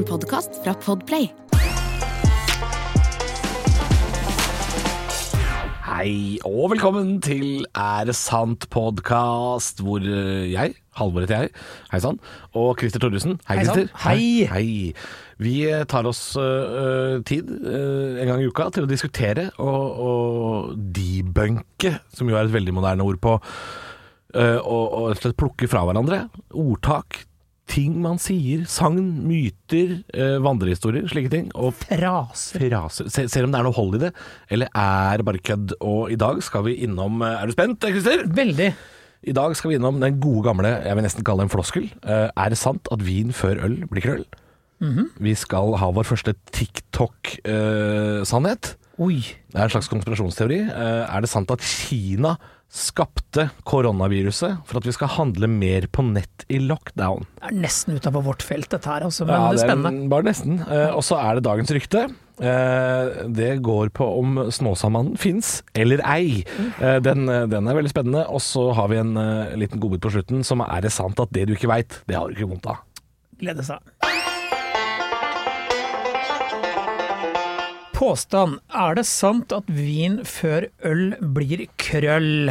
En podkast fra Podplay. Hei, og velkommen til Er det sant podkast, hvor eh, jeg, Halvor heter jeg, hei sann, og Christer Thoresen. hei. Christer. Hei. hei. Vi eh, tar oss uh, tid uh, en gang i uka til å diskutere og, og debunke, som jo er et veldig moderne ord på, Uh, og, og rett og slett plukke fra hverandre ordtak, ting man sier, sagn, myter, eh, vandrehistorier, slike ting. Og fraser. fraser. Se, ser om det er noe hold i det, eller er det bare kødd. Og i dag skal vi innom eh, Er du spent, Christer? Veldig. I dag skal vi innom den gode gamle, jeg vil nesten kalle det en floskel. Eh, er det sant at vin før øl blir krøll? Vi skal ha vår første TikTok-sannhet. Oi. det er en slags konspirasjonsteori. Eh, er det sant at Kina skapte koronaviruset for at vi skal handle mer på nett i lockdown? Det er nesten utafor vårt felt, dette her, altså. Men Ja, det er spennende. Bare nesten. Eh, og så er det dagens rykte. Eh, det går på om Snåsamannen fins eller ei. Den, den er veldig spennende. Og så har vi en liten godbit på slutten som er det sant at det du ikke veit, det har du ikke vondt av. Glede seg. Påstand. Er det sant at vin før øl blir krøll?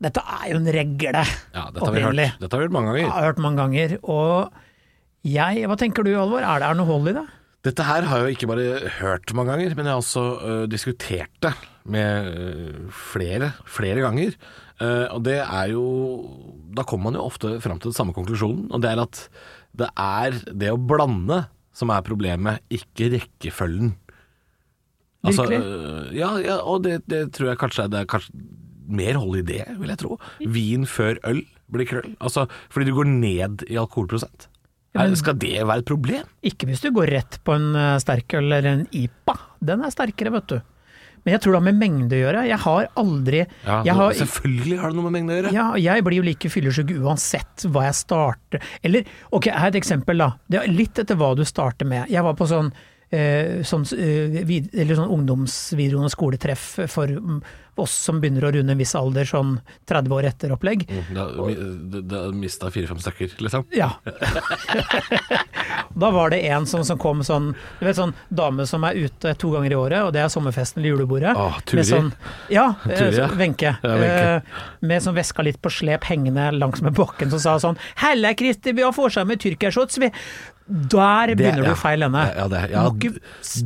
Dette er jo en regle. Ja, dette har vi opprinnelig. hørt, dette har vi hørt mange Jeg har hørt mange ganger. Og jeg, hva tenker du Alvor? Er det er noe hold i det? Dette her har jeg jo ikke bare hørt mange ganger, men jeg har også uh, diskutert det med uh, flere, flere ganger. Uh, og det er jo Da kommer man jo ofte fram til den samme konklusjonen, og det er at det er det å blande som er problemet, ikke rekkefølgen. Altså, Virkelig? øh, ja, ja, og det, det tror jeg kanskje det er kanskje mer hold i det, vil jeg tro. Vin før øl blir krøll. Altså, fordi du går ned i alkoholprosent. Ja, men- Skal det være et problem? Ikke hvis du går rett på en eh, sterkøl eller en IPA. Den er sterkere, vet du. Men jeg tror det har med mengde å gjøre. Jeg har aldri Ja, jeg har, Selvfølgelig har det noe med mengde å gjøre. Ja, jeg blir jo like fyllesyk uansett hva jeg starter Eller, ok, her er et eksempel da. Det litt etter hva du starter med. Jeg var på sånn, sånn, eh, vid, sånn ungdomsvideregående skoletreff for mm, oss som begynner å runde en viss alder, sånn 30 år etter opplegg. Mm, Da, mista fire-fem stykker, liksom. Ja. da var det en som, som kom sånn Du vet sånn dame som er ute to ganger i året, og det er sommerfesten eller julebordet. Åh, Turi. Med sånn, ja, eh, ja. Wenche. Ja, Eh, med sånn veska litt på slep hengende langs med bakken, som sa sånn 'Helle, Kristi, vi har fortsatt med tyrkershots, vi'. Der begynner ja. du feil ende. Ja, det, ja, ikke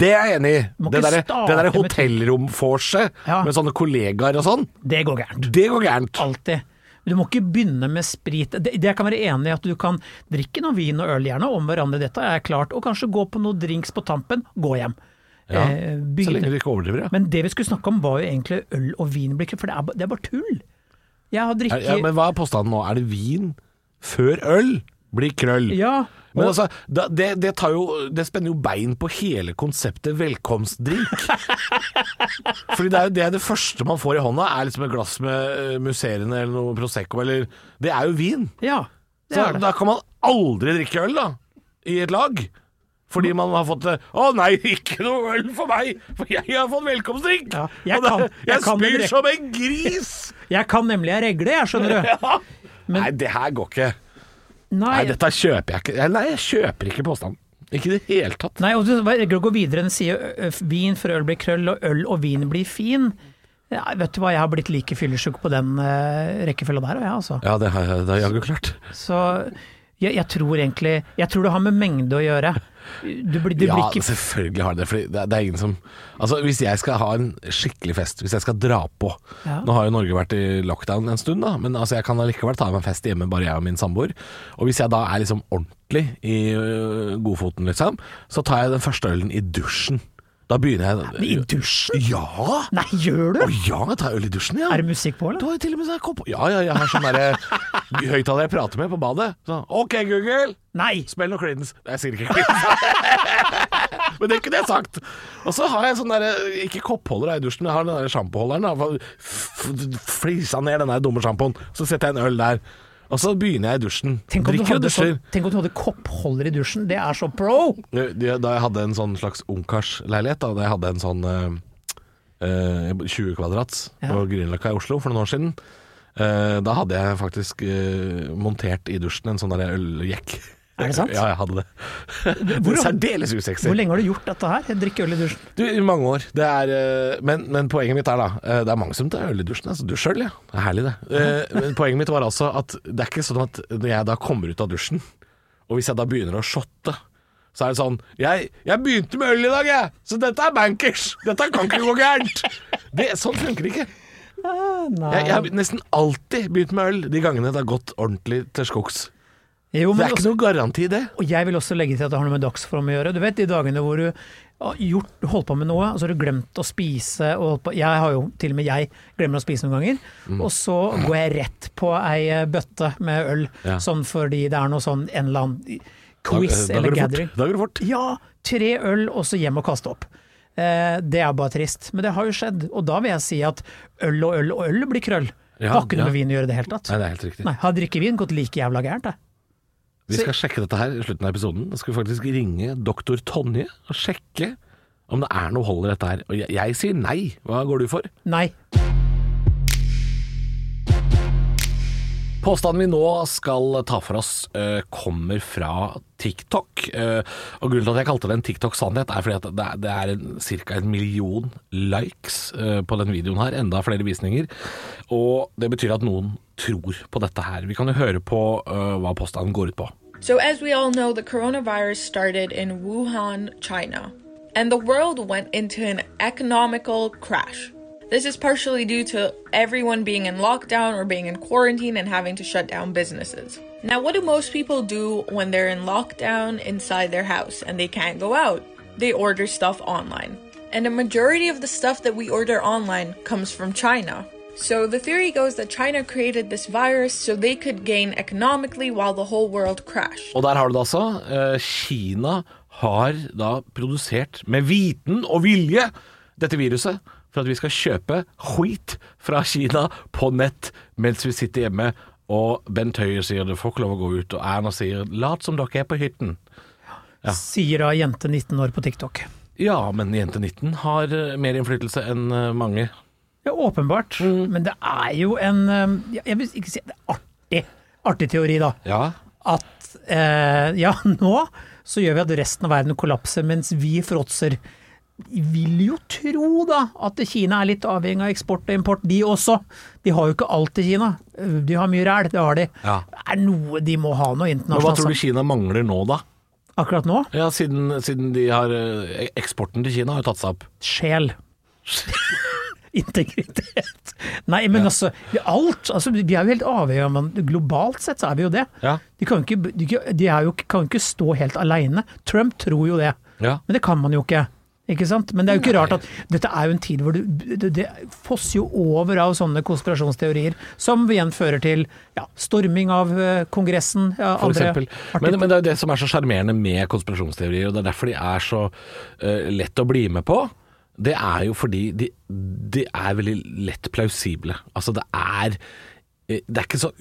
det er jeg enig i. Det derre det der hotellromvorset Ja. med sånne kollegaer og sånn, Det går gærent. det går gærent. Alltid. Du må ikke begynne med sprit. Det, det jeg kan være enig i at du kan drikke noe vin og øl gjerne om hverandre, dette er klart, og kanskje gå på noe drinks på tampen, gå hjem. Ja, Eh, Så lenge du ikke overdriver, ja. Men det vi skulle snakke om var jo egentlig øl og vin For det er, det er bare tull. Jeg har drikket ja. Men hva er påstanden nå? Er det vin før øl blir krøll? Ja, Men altså, det, det, tar jo, det spenner jo bein på hele konseptet velkomstdrink. Fordi det er jo det, det første man får i hånda, er liksom et glass med eh, musserende eller noe Prosecco, eller Det er jo vin. ja, det Så er det. da kan man aldri drikke øl, da. I et lag. Fordi man har fått det Å nei, ikke noe øl for meg, for jeg har fått velkomstdrink! Ja, jeg Og det- kan- jeg jeg kan spyr som en gris! Jeg kan nemlig jeg regle, jeg, skjønner du. Ja. Men- nei, det her går ikke. Nei, Nei, dette kjøper jeg ikke. Nei, jeg kjøper ikke påstanden. Ikke i det hele tatt. nei og du regler å gå videre. Den sier vin før øl blir krøll, og øl og vin blir fin. Ja, vet du hva, jeg har blitt like fyllesyk på den uh, rekkefølga der, og jeg, altså. Ja, det har jeg jaggu klart. Så jeg, jeg tror egentlig Jeg tror det har med mengde å gjøre. Du, blir- du ja, blir ikke selvfølgelig har det. Fordi det, det er ingen som Altså, hvis jeg skal ha en skikkelig fest, hvis jeg skal dra på Ja. Nå har jo Norge vært i lockdown en stund, da, men altså, jeg kan allikevel ta meg en fest hjemme, bare jeg og min samboer. Og hvis jeg da er liksom ordentlig i øh, godfoten, liksom, så tar jeg den første ølen i dusjen. Da begynner jeg I dusjen? Ja! Nei, gjør du? Å ja, jeg tar øl i dusjen, ja. Er det musikk på, Du eller? har jo til og med sånn kopp Ja, ja, jeg har sånn derre høyttaler jeg prater med på badet. Sånn, OK, Google, Nei! spill noe Creedence. Nei, Jeg sier ikke Creedence. Men det kunne jeg sagt. Og så har jeg sånn derre Ikke koppholder da i dusjen, men jeg har den der sjampoholderen. da, Flisa ned den der dumme sjampoen. Så setter jeg en øl der. Og så begynner jeg i dusjen. Tenk om, du Drikker og hadde dusjer. sånn, tenk om du hadde koppholder i dusjen, det er så pro! Da jeg hadde en sånn slags ungkarsleilighet, da da jeg hadde en sånn eh, eh, 20 kvadrats Ja. på Grünerløkka i Oslo for noen år siden, eh, da hadde jeg faktisk eh, montert i dusjen en sånn øljekk. Er det sant? Ja, jeg hadde det. Hvor- Særdeles usexy. Hvor lenge har du gjort dette her? Drikke øl i dusjen? Du, I mange år. Det er, eh, men, men poenget mitt er da eh, Det er mange som tar øl i dusjen. Altså, Dusj sjøl, ja. Det er herlig, det. Eh, Men poenget mitt var altså at det er ikke sånn at når jeg da kommer ut av dusjen, og hvis jeg da begynner å shotte så er det sånn jeg, jeg begynte med øl i dag, jeg! Så dette er bankers! Dette kan ikke gå gærent! Det, sånn funker det ikke. Ah. Jeg, jeg har nesten alltid begynt med øl de gangene det har gått ordentlig til skogs. Jo, Det er er ikke også, noe garanti, det. og jeg vil også legge til at det har noe med dagsform å gjøre. Du vet de dagene hvor du har gjort, holdt på med noe, og så har du glemt å spise. Jeg har jo til og med jeg glemmer å spise noen ganger. Mm. Og så går jeg rett på ei eh, bøtte med øl, Ja. sånn fordi det er noe sånn en eller annen quiz da, da eller gathering. Da går det fort. Ja, tre øl og så hjem og kaste opp. Eh, det er bare trist. Men det har jo skjedd. Og da vil jeg si at øl og øl og øl blir krøll. Ja, har ikke noe ja. med vin å gjøre i det hele tatt. Nei, det er helt riktig. Nei, Har drikkevin gått like jævla gærent, det. Vi skal sjekke dette her i slutten av episoden. Da skal vi faktisk ringe doktor Tonje og sjekke om det er noe hold i dette her. Og jeg, jeg sier nei. Hva går du for? Nei. Påstanden vi nå skal ta for oss, uh, kommer fra TikTok. Uh, og grunnen til at jeg kalte det en TikTok-sannhet, er fordi at det det er ca. en million likes uh, på den videoen her. Enda flere visninger. Og det betyr at noen tror på dette her. Vi kan jo høre på eh, hva påstanden går ut på. So, as we all know, the coronavirus started in Wuhan, China, and the world went into an economical crash. This is partially due to everyone being in lockdown or being in quarantine and having to shut down businesses. Now, what do most people do when they're in lockdown inside their house and they can't go out? They order stuff online. And a majority of the stuff that we order online comes from China. So the theory goes that China created this virus so they could gain economically while the whole world crashed. Og der har du det altså. Eh, Kina har da produsert med viten og vilje dette viruset for at vi skal kjøpe skit fra Kina på nett mens vi sitter hjemme. Og Bent Høie sier det får ikke lov å gå ut, og Erna sier lat som dere er på hytten. Sier da jente 19 år på TikTok. Ja, men jente 19 har eh, mer innflytelse enn eh, mange. Ja, åpenbart. Mm. Men det er jo en eh, Jeg vil ikke si det er artig, artig teori, da. Ja, At eh, ja, nå så gjør vi at resten av verden kollapser, mens vi fråtser. Vil jo tro da at Kina er litt avhengig av eksport og import, de også. De har jo ikke alt i Kina. De har mye ræl, det har de. Ja. Det er noe de må ha noe Men hva tror du Kina mangler nå, da? Akkurat nå? Ja, Siden, siden de har eh, Eksporten til Kina har jo tatt seg opp. Sjel. Integritet. Nei, men altså, alt. Altså, vi er jo helt avhengig av man, Globalt sett så er vi jo det. Ja. De kan ikke, de, de jo, kan ikke stå helt aleine. Trump tror jo det, Ja. men det kan man jo ikke. Ikke sant? Men det er jo ikke rart at dette er jo en tid hvor det, det, det fosser jo over av sånne konspirasjonsteorier, som igjen fører til ja, storming av eh, Kongressen. Ja, For eksempel. Men, men det er jo det som er så sjarmerende med konspirasjonsteorier, og det er derfor de er så uh, lett å bli med på. Det er jo fordi de, de er veldig lett plausible. Altså det er eh, Det er ikke så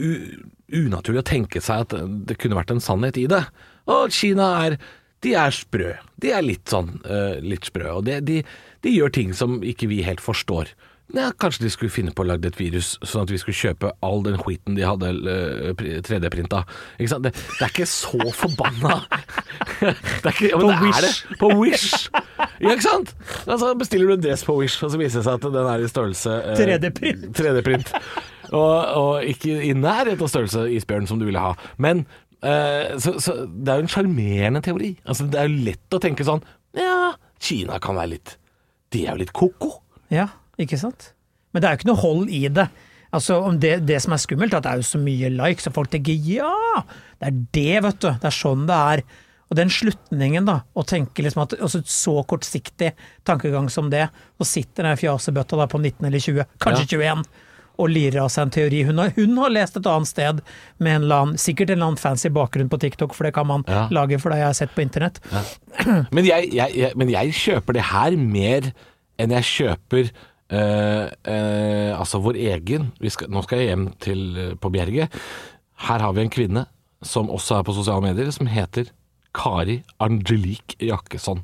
unaturlig å tenke seg at det kunne vært en sannhet i det. Og Kina er De er sprø. De er litt sånn uh, litt sprø. Og de, de, de gjør ting som ikke vi helt forstår. Ja, kanskje de skulle finne på å lage et virus, sånn at vi skulle kjøpe all den skiten de hadde eh, 3D-printa. Det, det er ikke så forbanna det ikke, ja, På Wish. På Wish. Ja, ikke sant? Altså, bestiller du en dress på Wish, og så viser det seg at den er i størrelse eh, 3D-print. 3D-print. Og, og ikke i nærheten av størrelse isbjørn som du ville ha. Men eh, så, så det er jo en sjarmerende teori. Altså, det er jo lett å tenke sånn Ja, Kina kan være litt De er jo litt ko-ko. Ja, ikke sant? Men det er jo ikke noe hold i det. Altså, om det, det som er skummelt, er at det er jo så mye likes, og folk tenker ja, det er det, vet du. Det er sånn det er. Og den slutningen, da, å tenke liksom at altså, så kortsiktig tankegang som det, og sitter den fjasebøtta da på 19 eller 20, kanskje 21, og lirer av seg en teori. Hun har, hun har lest et annet sted med en annen, sikkert en eller annen fancy bakgrunn på TikTok, for det kan man Ja. lage for det jeg har sett på internett. Men jeg, jeg, jeg, men jeg kjøper det her mer enn jeg kjøper eh, eh, altså vår egen skal, Nå skal jeg hjem til eh, på Bjerget. Her har vi en kvinne som også er på sosiale medier, som heter Kari Angelique Jakkesson.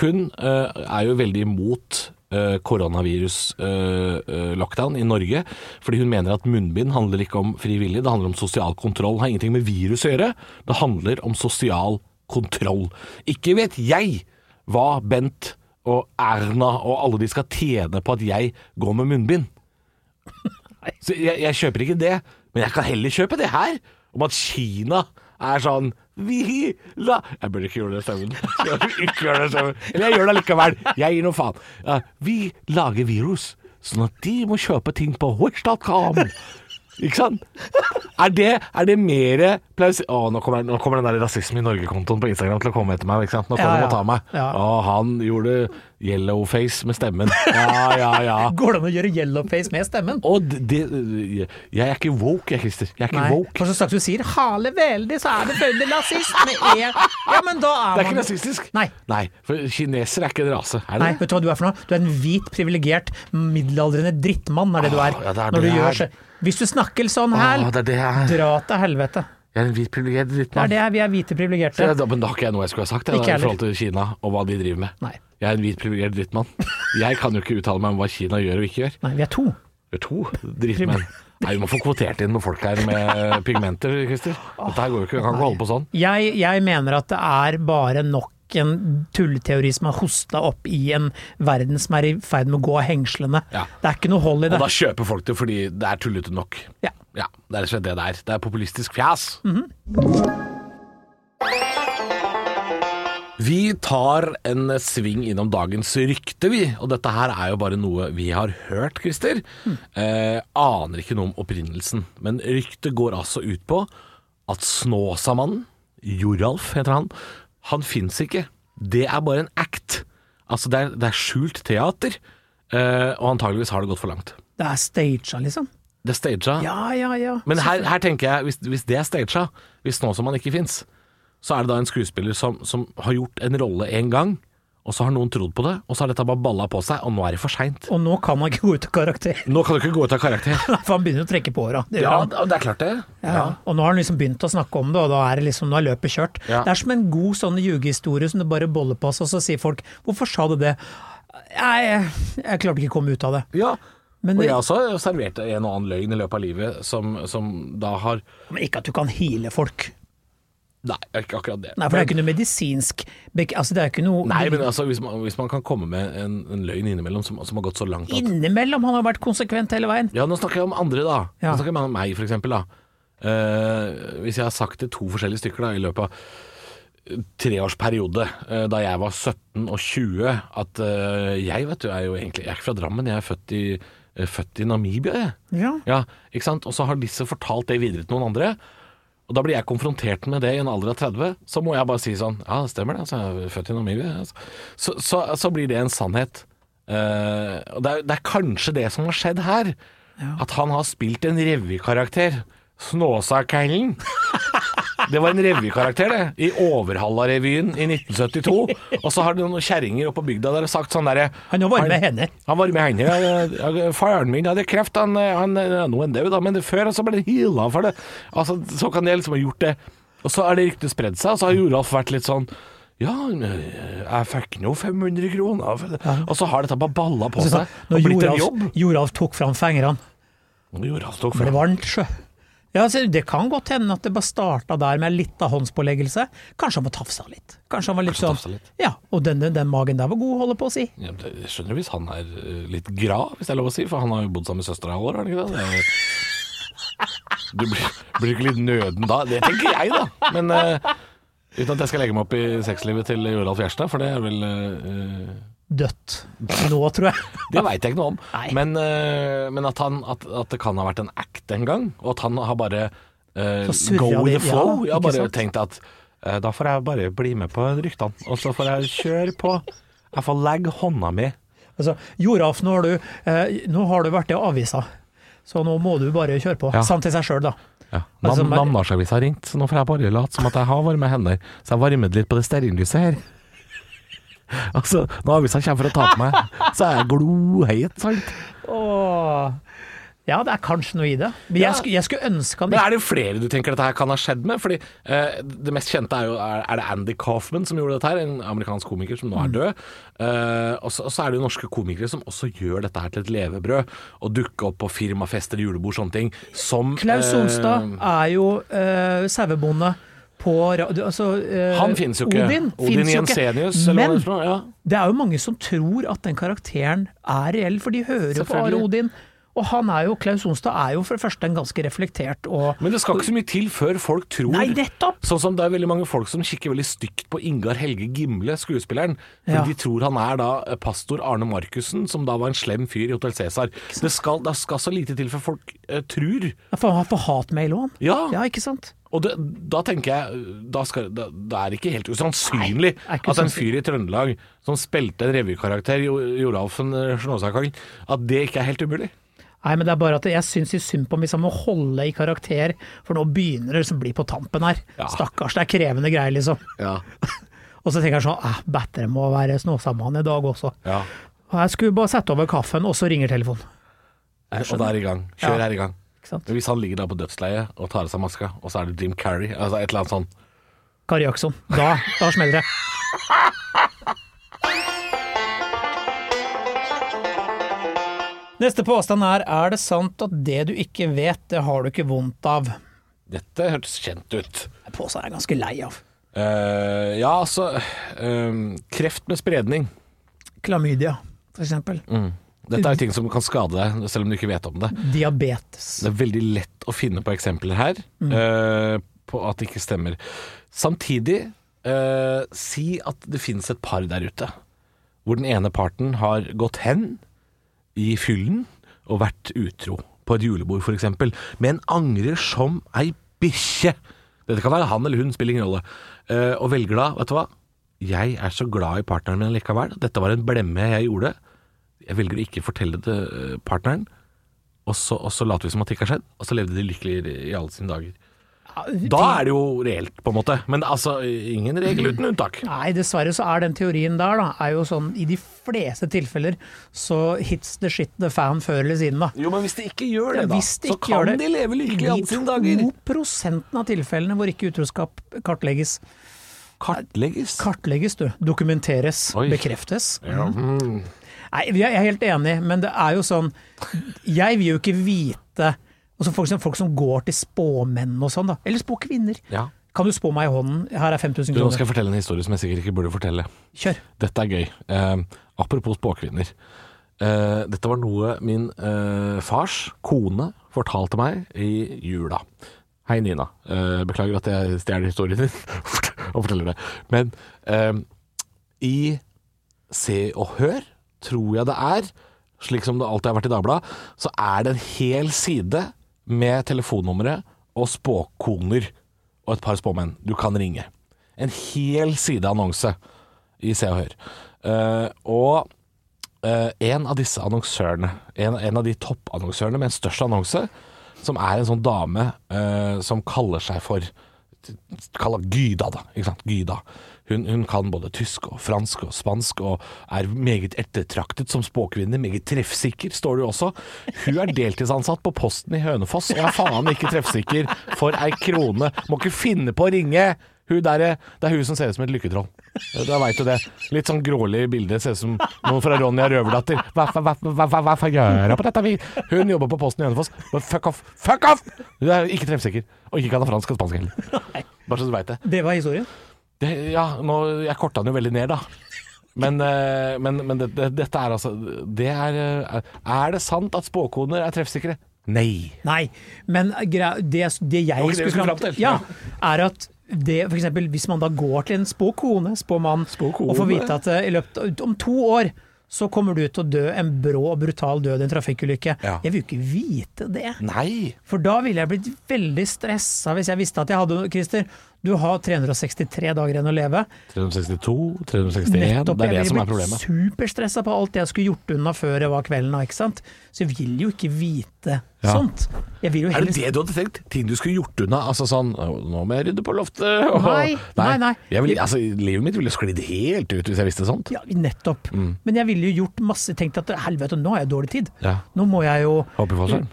Hun eh, er jo veldig imot eh, koronavirus-lockdown i Norge. Fordi hun mener at munnbind handler ikke om frivillig, det handler om sosial kontroll. Det har ingenting med virus å gjøre. Det handler om sosial kontroll. Ikke vet jeg hva Bent og Erna og alle de skal tjene på at jeg går med munnbind. Så jeg, jeg kjøper ikke det, men jeg kan heller kjøpe det her. Om at Kina er sånn Vi la Jeg burde ikke gjøre det stemmen. Ikke gjøre det stemmen. Eller jeg gjør det likevel. Jeg gir noe faen. Vi lager virus, sånn at de må kjøpe ting på wish.com. Ikke sant? Er det, er det mer plaus... Å, nå kommer, nå kommer den der rasisme i Norge-kontoen på Instagram til å komme etter meg. Ikke sant? Nå kommer Ja, de ja. og ta meg. Ja. Å, han gjorde yellowface med stemmen. Ja, ja, ja. Går det an å gjøre yellowface med stemmen? Å, det, det Jeg er ikke woke, jeg, Christer. Jeg er ikke Nei, woke. for så straks du sier 'hale veldig', så er det veldig rasist med e. Ja, men da er Det er ikke rasistisk. Nei. Nei, for kinesere er ikke en rase. Er det Nei, det? vet du hva du er for noe? Du er en hvit, privilegert, middelaldrende drittmann, er det du er. Ja, det er Når du gjør så Hvis du snakker sånn her, Åh, det det dra til helvete. Jeg er en hvit privilegert Det er drittmann. det vi er hvite privilegerte. Men da har ikke jeg noe jeg skulle ha sagt jeg, da, i forhold til Kina og hva de driver med. Nei. Jeg er en hvit privilegert drittmann. Jeg kan jo ikke uttale meg om hva Kina gjør og ikke gjør. Nei, vi er to. Vi er to drittmenn. Nei, Vi må få kvotert inn noen folk her med pigmenter, Christer. Dette her går jo ikke. Vi kan ikke holde på sånn. Jeg, jeg mener at det er bare nok en tulleteori som har hosta opp i en verden som er i ferd med å gå av hengslene. Ja. Det er ikke noe hold i det. Og da kjøper folk det fordi det er tullete nok. Ja. Ja, Det er rett og slett det det er. Det er populistisk fjas. Vi tar en sving innom dagens rykte, vi. Og dette her er jo bare noe vi har hørt, Christer. Eh, aner ikke noe om opprinnelsen. Men ryktet går altså ut på at Snåsamannen, Joralf heter han, han fins ikke. Det er bare en act. Altså, det er, det er skjult teater. Eh, og antageligvis har det gått for langt. Det er staged, liksom. Det er staged. Ja, ja, ja. Men her, her tenker jeg, hvis, hvis det er staged, hvis nå som han ikke fins, så er det da en skuespiller som, som har gjort en rolle en gang, og så har noen trodd på det, og så har dette bare balla på seg, og nå er det for seint. Og nå kan han ikke gå ut av karakter, Nå kan du ikke gå ut av karakter. for han begynner å trekke på åra. Ja, det er klart det. Ja. Og nå har han liksom begynt å snakke om det, og da er det liksom, nå er løpet kjørt. Ja. Det er som en god sånn ljugehistorie som du bare boller på, og så sier folk 'hvorfor sa du det'? Jeg, jeg klarte ikke å komme ut av det. Ja. Men, Og jeg har også servert en og annen løgn i løpet av livet som, som da har men ikke at du kan heale folk. Nei, ikke akkurat det. Nei, for det er ikke noe medisinsk Altså, det er ikke noe Nei, men altså, hvis man, hvis man kan komme med en, en løgn innimellom som, som har gått så langt at Innimellom, han har vært konsekvent hele veien. Ja, nå snakker jeg om andre, da. Ja. Nå snakker jeg om meg, for eksempel. Da. Uh, hvis jeg har sagt det to forskjellige stykker da, i løpet av treårsperiode, eh, da jeg var 17 og 20, at eh, jeg vet du, er jo egentlig Jeg er ikke fra Drammen, jeg er født i, eh, født i Namibia, jeg. Ja. Ja, ikke sant? Og så har disse fortalt det videre til noen andre. Og da blir jeg konfrontert med det i en alder av 30, så må jeg bare si sånn Ja, det stemmer det, altså, jeg er født i Namibia. Altså. Så, så, så blir det en sannhet. Uh, og det er, det er kanskje det som har skjedd her. At han har spilt en revykarakter. Snåsakallen. Det var en revykarakter, det. I Overhalla-revyen i 1972. Og så har det noen kjerringer oppe på bygda der sagt sånn derre Han har varme med henne. han var med henne. Ja, ja, Faren min hadde kreft, han, han nå er han død, da, men før så ble det heala for det. Altså, så kan jeg liksom ha gjort det. Og så er det ryktet spredd seg, og så har Joralf vært litt sånn ja, jeg fikk nå 500 kroner. Og så har dette bare balla på seg Når og blitt en Joralf, jobb. Joralf tok fram fingrene, Joralf tok for det ble var en sjø. Ja, Det kan godt hende at det bare starta der med litt av håndspåleggelse. Kanskje han var tafsa litt. Kanskje han var litt Kanskje sånn litt. Ja, og den, den magen der var god, holder på å si. Ja, det- Jeg skjønner hvis han er eh, litt gra, hvis det er lov å si, for han har jo bodd sammen med søstera i alle år, har han ikke det? det? er- Du blir, blir ikke litt nøden da? Det tenker jeg, da. Men eh, uten at jeg skal legge meg opp i sexlivet til Joralf Gjerstad, for det er vel uh, Dødt. Nå, tror jeg. Det veit jeg ikke noe om. Men, uh, men at, han, at, at det kan ha vært en act en gang, og at han har bare uh, go with the flow. ja, jeg har bare sant? tenkt at da får jeg bare bli med på ryktene, og så får jeg kjøre på. Jeg får legge hånda mi Altså, Joralf, nå har du, nå har du vært i avisa, så nå må du bare kjøre på. Ja. Samt til seg sjøl, da. Ja. Altså, Nam Namdalsavisa har ringt, så nå får jeg bare late som at jeg har varme hender. Så jeg varmet litt på det stearinlyset her. Altså, når avisa kommer for å ta på meg, så er jeg gloheit, sant? Åh. Ja, det er kanskje noe i det. Men Ja. jeg, skulle, jeg skulle ønske han Men er det flere du tenker dette her kan ha skjedd med? Fordi eh, Det mest kjente er jo er, er det Andy Kaufman som gjorde dette her, en amerikansk komiker som nå Mm. er død. Eh, og, så, er det jo norske komikere som også gjør dette her til et levebrød. Og dukker opp på firmafester, julebord, sånne ting. Som Klaus eh, Sonstad er jo uh, sauebonde på. Altså, eh, Han finnes jo ikke. Odin, Odin. Jensenius, Men det. Ja. det er jo mange som tror at den karakteren er reell, for de hører jo på Are Odin. Og han er jo, Klaus Onstad er jo for det første en ganske reflektert og Men det skal ikke så mye til før folk tror Nei, nettopp! Sånn som det er veldig mange folk som kikker veldig stygt på Ingar Helge Gimle, skuespilleren. For Ja. de tror han er da eh, pastor Arne Markussen, som da var en slem fyr i Hotell Cæsar. Det skal, det skal så lite til før folk eh, tror. For han får hatmail òg, han. Ja. Ja, ikke sant? Og det, da tenker jeg da skal, da, Det er ikke helt usannsynlig Nei, ikke at en fyr i Trøndelag som spilte en revykarakter, i Joralfen eh, Snåsakong, at det ikke er helt umulig. Nei, men det er bare at jeg syns i synd på ham hvis han må holde i karakter, for nå begynner det liksom bli på tampen her. Ja. Stakkars, det er krevende greier, liksom. Ja. Og så tenker jeg sånn, eh, battere må være Snåsamann i dag også. ja. Og jeg skulle bare sette over kaffen, og så ringer telefonen. Og da er det i gang. Kjør er i gang. Hvis han ligger da på dødsleiet og tar av seg maska, og så er det Jim Carrey, altså et eller annet sånn Kari Jackson. Da, da smeller det. Neste påstand er er det sant at det du ikke vet, det har du ikke vondt av? Dette hørtes kjent ut. Den Påstanden er jeg ganske lei av. Uh, ja, altså uh, Kreft med spredning. Klamydia, for eksempel. Dette er ting som kan skade deg, selv om du ikke vet om det. Diabetes. Det er veldig lett å finne på eksempler her eh, på at det ikke stemmer. Samtidig, eh, si at det finnes et par der ute hvor den ene parten har gått hen i fyllen og vært utro på et julebord f.eks., men angrer som ei bikkje. Dette kan være han eller hun, spiller ingen rolle. Eh, og velger da, vet du hva, jeg er så glad i partneren min likevel. Dette var en blemme jeg gjorde. Jeg velger å ikke fortelle det eh, partneren. Og så, og så later vi som at det ikke har skjedd, og så levde de lykkelig i, alle sine dager. Da er det jo reelt, på en måte. Men altså, ingen regel uten unntak. Nei, dessverre så er den teorien der, da, er jo sånn i de fleste tilfeller så hits the shit the fan før eller siden, da. Jo, men hvis de ikke gjør det, Ja, da, de så kan det, de leve lykkelig alle sine dager. De to prosentene av tilfellene hvor ikke utroskap kartlegges. Kartlegges. Kartlegges, du. Dokumenteres. Oi. Bekreftes. Ja. Mm. Nei, jeg er helt enig, men det er jo sånn Jeg vil jo ikke vite altså folk, folk som går til spåmenn og sånn, da. Eller spåkvinner. ja. Kan du spå meg i hånden? Her er 5000 Du, nå skal jeg fortelle en historie som jeg sikkert ikke burde fortelle. Kjør. Dette er gøy. Eh, apropos spåkvinner. Eh, dette var noe min eh, fars kone fortalte meg i jula. Hei, Nina. Eh, beklager at jeg stjeler historien din og forteller det. Men eh, i Se og Hør, tror jeg det er, slik som det alltid har vært i Dagbladet, så er det en hel side med telefonnummeret og spåkoner og et par spåmenn du kan ringe. En hel side annonse i Se og Hør. Uh, og uh, en av disse annonsørene, en, en av de toppannonsørene med en størst annonse, som er en sånn dame uh, som kaller seg for Kaller Gyda, da. Ikke sant? Gyda. Hun, hun kan både tysk og fransk og spansk, og er meget ettertraktet som spåkvinne. Meget treffsikker, står det jo også. Hun er deltidsansatt på Posten i Hønefoss, og er faen ikke treffsikker for ei krone. Må ikke finne på å ringe! Der, det er hun som ser ut som et lykketroll. Da veit du det. Litt sånn grålig bilde. Ser ut som noen fra Ronja Røverdatter. Hva, hva, hva, hva gjør hun på dette? Hun jobber på Posten i Hønefoss. Fuck off! Fuck off! Hun er ikke treffsikker. Og ikke kan ha fransk og spansk heller. Bare så du veit det. Det var historien. Det. Ja, nå, jeg korta den jo veldig ned, da. Men, eh, men, men det, det, dette er altså Det er eh, Er det sant at spåkoner er treffsikre? Nei. Nei, men det, det jeg skulle fram til, ja, er at det, for eksempel, hvis man da går til en spåkone, spåmann, og får vite at eh, i løpet om to år så kommer du til å dø en brå og brutal død i en trafikkulykke. Ja. Jeg vil jo ikke vite det. Nei. For da ville jeg blitt veldig stressa hvis jeg visste at jeg hadde Christer, du har 363 dager igjen å leve. 362, 361 Nettopp. Det er det som er problemet. Jeg ble superstressa på alt jeg skulle gjort unna før det var kvelden. av, Ikke sant? Så jeg vil jo ikke vite Ja. sånt. Jeg vil jo Er det det du hadde tenkt? Ting du skulle gjort unna? Altså sånn Nå må jeg rydde på loftet. og- Nei, nei, nei. Jeg vil, altså, livet mitt ville sklidd helt ut hvis jeg visste sånt. Ja, nettopp. Mm. Men jeg ville jo gjort masse Tenkt at helvete, nå har jeg dårlig tid. Ja. Nå må jeg jo Håper i sånn.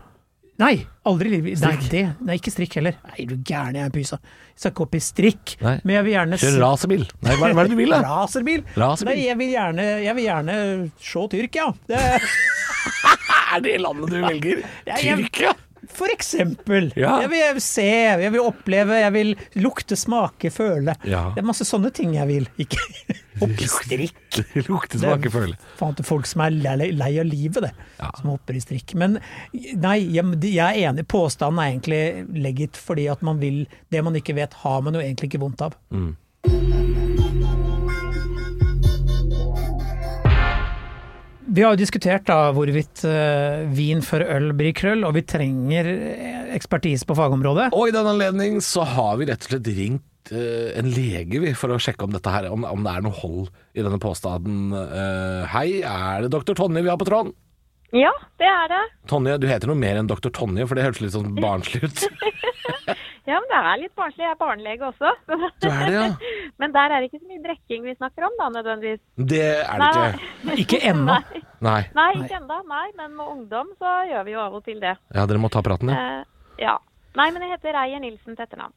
Nei, aldri i livet. Nei, det, nei, ikke strikk heller. Nei, du gæren, jeg er pysa. Jeg skal ikke opp i strikk. Nei. Men jeg vil gjerne Kjøre racerbil. Nei, hva, hva er det du vil, da? Racerbil? Racerbil. Nei, jeg vil gjerne, jeg vil gjerne se Tyrkia. Det, Er det landet du velger? Tyrkia? For eksempel. Ja. Jeg vil se, jeg vil oppleve, jeg vil lukte, smake, føle. Ja. Det er masse sånne ting jeg vil. Ikke opp i strikk. Lukte, smake, føle. faen til folk som er lei, lei av livet, det. Ja. Som hopper i strikk. Men nei, jeg, jeg er enig. Påstanden er egentlig legit fordi at man vil Det man ikke vet, har man jo egentlig ikke vondt av. Vi har jo diskutert da hvorvidt uh, vin før øl blir krøll, og vi trenger eh, ekspertise på fagområdet. Og i den anledning så har vi rett og slett ringt eh, en lege vi, for å sjekke om dette her, om, om det er noe hold i denne påstanden. Uh, hei, er det doktor Tonje vi har på tråden? Ja, det er det. Tonje, du heter noe mer enn doktor Tonje, for det hørtes litt sånn barnslig ut. Ja, men det er litt barnslig. Jeg er barnelege også. Du er det, ja? Men der er det ikke så mye drikking vi snakker om, da, nødvendigvis. Det er det ikke. Ikke ennå. Nei, Nei. nei ikke ennå. Nei, men med ungdom så gjør vi jo av og til det. Ja, dere må ta praten, ja. Uh, ja. Nei, men jeg heter Reier Nilsen til etternavn.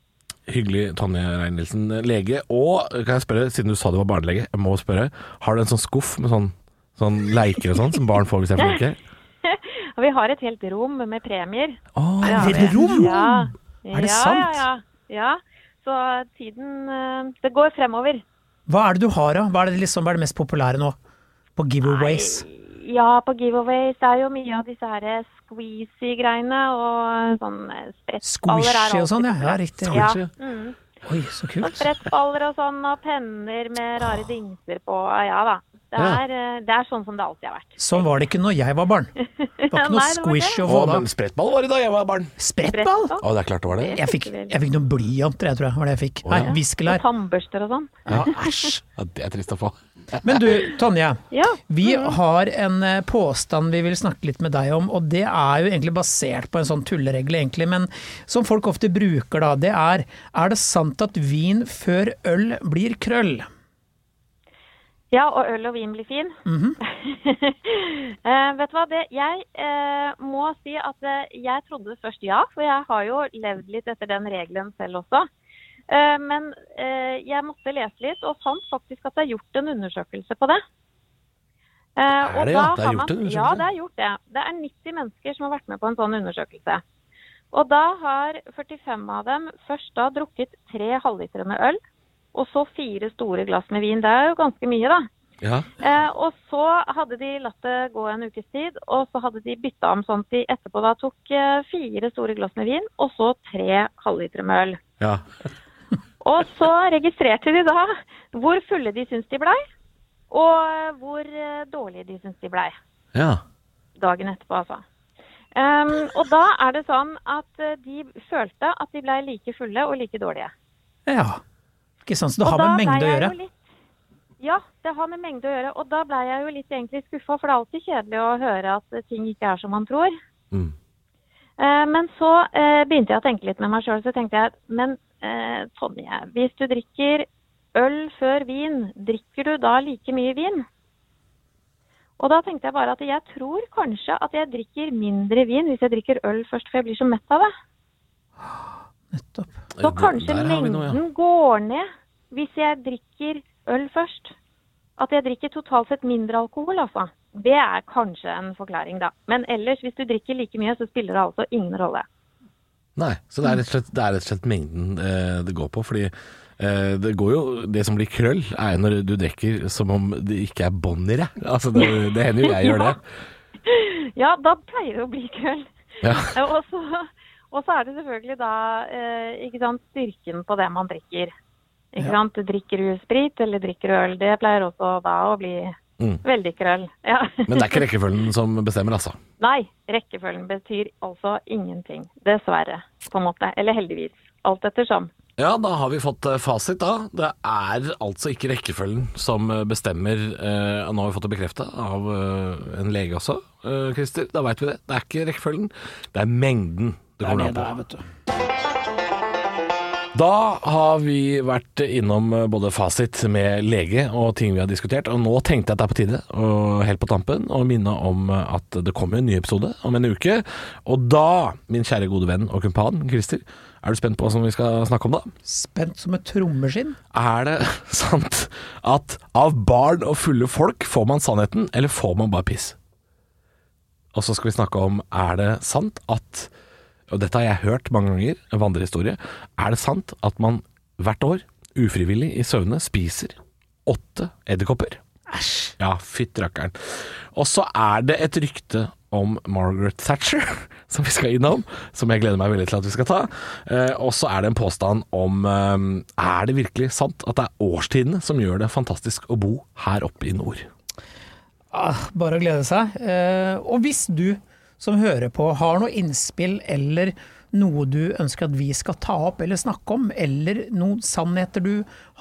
Hyggelig, Tonje Rein-Nilsen, lege. Og kan jeg spørre, siden du sa du var barnelege, jeg må spørre, har du en sånn skuff med sånn, sånn leiker og sånn som barn får hvis de er flinke? Og vi har et helt rom med premier. Å, oh, ja, et rom? Ja. Er det ja, sant? Ja, ja. ja. Så tiden eh, Det går fremover. Hva er det du har, da? Hva er det, liksom, hva er det mest populære nå? På giveaways? Ja, på giveaways det er jo mye av disse her squeezy-greiene og sånn eh, sprettballer. er Squishy og sånn, ja. ja riktig. Ja. Mm. Oi, så Og sprettballer og sånn, og penner med rare dingser på. Ja da. Det er, ja. det er sånn som det alltid har vært. Sånn var det ikke når jeg var barn. Det var ikke noe Nei, var squish å få da. sprettball var det da jeg var barn. Sprettball? Å, det er klart det var det. Jeg fikk, jeg fikk noen blyanter, jeg tror jeg var det jeg fikk. Å, Nei, viskelær. Og tannbørster og sånn. Ja, æsj. Ja, det er trist å få. Men du, Tonje. Ja. Vi har en eh, påstand vi vil snakke litt med deg om, og det er jo egentlig basert på en sånn tulleregel, egentlig, men som folk ofte bruker da, det er er det sant at vin før øl blir krøll? Ja, og øl og vin blir fin. Mhm. eh, vet du hva, det, jeg eh, må si at eh, jeg trodde først ja, for jeg har jo levd litt etter den regelen selv også. Eh, men eh, jeg måtte lese litt, og fant faktisk at det er gjort en undersøkelse på det. Eh, Er det, ja? Det er gjort en undersøkelse? Ja, det er gjort det. Det er 90 mennesker som har vært med på en sånn undersøkelse. Og da har 45 av dem først da drukket tre halvlitre med øl, og så fire store glass med vin. Det er jo ganske mye, da. Ja. Eh, og så hadde de latt det gå en ukes tid, og så hadde de bytta om sånn at de etterpå da tok eh, fire store glass med vin, og så tre halvlitere med øl. ja. Og så registrerte de da hvor fulle de syntes de blei, og hvor eh, dårlige de syntes de blei. ja. Dagen etterpå, altså. Um, og da er det sånn at eh, de følte at de blei like fulle og like dårlige. Ja. Ikke sant, så det Og har med mengde å gjøre. Litt, ja, det har med mengde å gjøre. Og da blei jeg jo litt egentlig skuffa, for det er alltid kjedelig å høre at ting ikke er som man tror. Mm. Eh, men så eh, begynte jeg å tenke litt med meg sjøl, så tenkte jeg men eh, Tonje, hvis du drikker øl før vin, drikker du da like mye vin? Og da tenkte jeg bare at jeg tror kanskje at jeg drikker mindre vin hvis jeg drikker øl først, for jeg blir så mett av det. Nettopp. Så kanskje Der har noe, ja. går ned hvis jeg drikker øl først. At jeg drikker totalt sett mindre alkohol, altså. Det er kanskje en forklaring, da. Men ellers, hvis du drikker like mye, så spiller det altså ingen rolle. Nei, så det er rett og slett, det er rett og slett mengden eh, det går på. Fordi eh, det går jo Det som blir krøll, er jo når du drikker som om det ikke er bånd i deg. Altså, det, det hender jo jeg gjør det. Ja, da pleier det å bli krøll. Ja. Og så, og så er det selvfølgelig da eh, ikke sant, styrken på det man drikker. Ikke Ja. sant? Drikker du sprit eller drikker du øl? Det pleier også da å bli Mm. veldig krøll. Ja. Men det er ikke rekkefølgen som bestemmer, altså. Nei, rekkefølgen betyr altså ingenting. Dessverre, på en måte. Eller heldigvis. Alt ettersom. Ja, da har vi fått eh, fasit, da. Det er altså ikke rekkefølgen som eh, bestemmer. Eh, nå har vi fått det bekrefta av eh, en lege også, eh, Christer. Da veit vi det. Det er ikke rekkefølgen, det er mengden det kommer an på. Da har vi vært innom både fasit med lege og ting vi har diskutert, og nå tenkte jeg at det er på tide, og helt på tampen, å minne om at det kommer en ny episode om en uke. Og da, min kjære gode venn og kumpan Christer, er du spent på hva som vi skal snakke om da? Spent som et trommeskinn. Er det sant at av barn og fulle folk får man sannheten, eller får man bare piss? Og så skal vi snakke om er det sant at og dette har jeg hørt mange ganger, en vandrehistorie. Er det sant at man hvert år, ufrivillig i søvne, spiser åtte edderkopper? Æsj. Ja, fytti rakkeren. Og så er det et rykte om Margaret Thatcher, som vi skal innom, som jeg gleder meg veldig til at vi skal ta. Eh, og så er det en påstand om eh, Er det virkelig sant at det er årstidene som gjør det fantastisk å bo her oppe i nord? Ah, bare å glede seg. Eh, og hvis du som hører på har noe innspill eller noe du ønsker at vi skal ta opp eller snakke om, eller noen sannheter du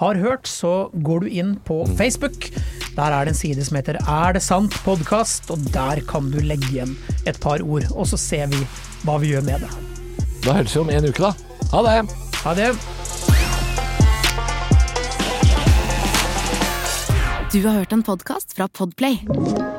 har hørt, så går du inn på Facebook. Der er det en side som heter Er det sant podkast, og der kan du legge igjen et par ord. Og så ser vi hva vi gjør med det. Da høres vi om en uke, da. Ha det! Ha det. Du har hørt en podkast fra Podplay.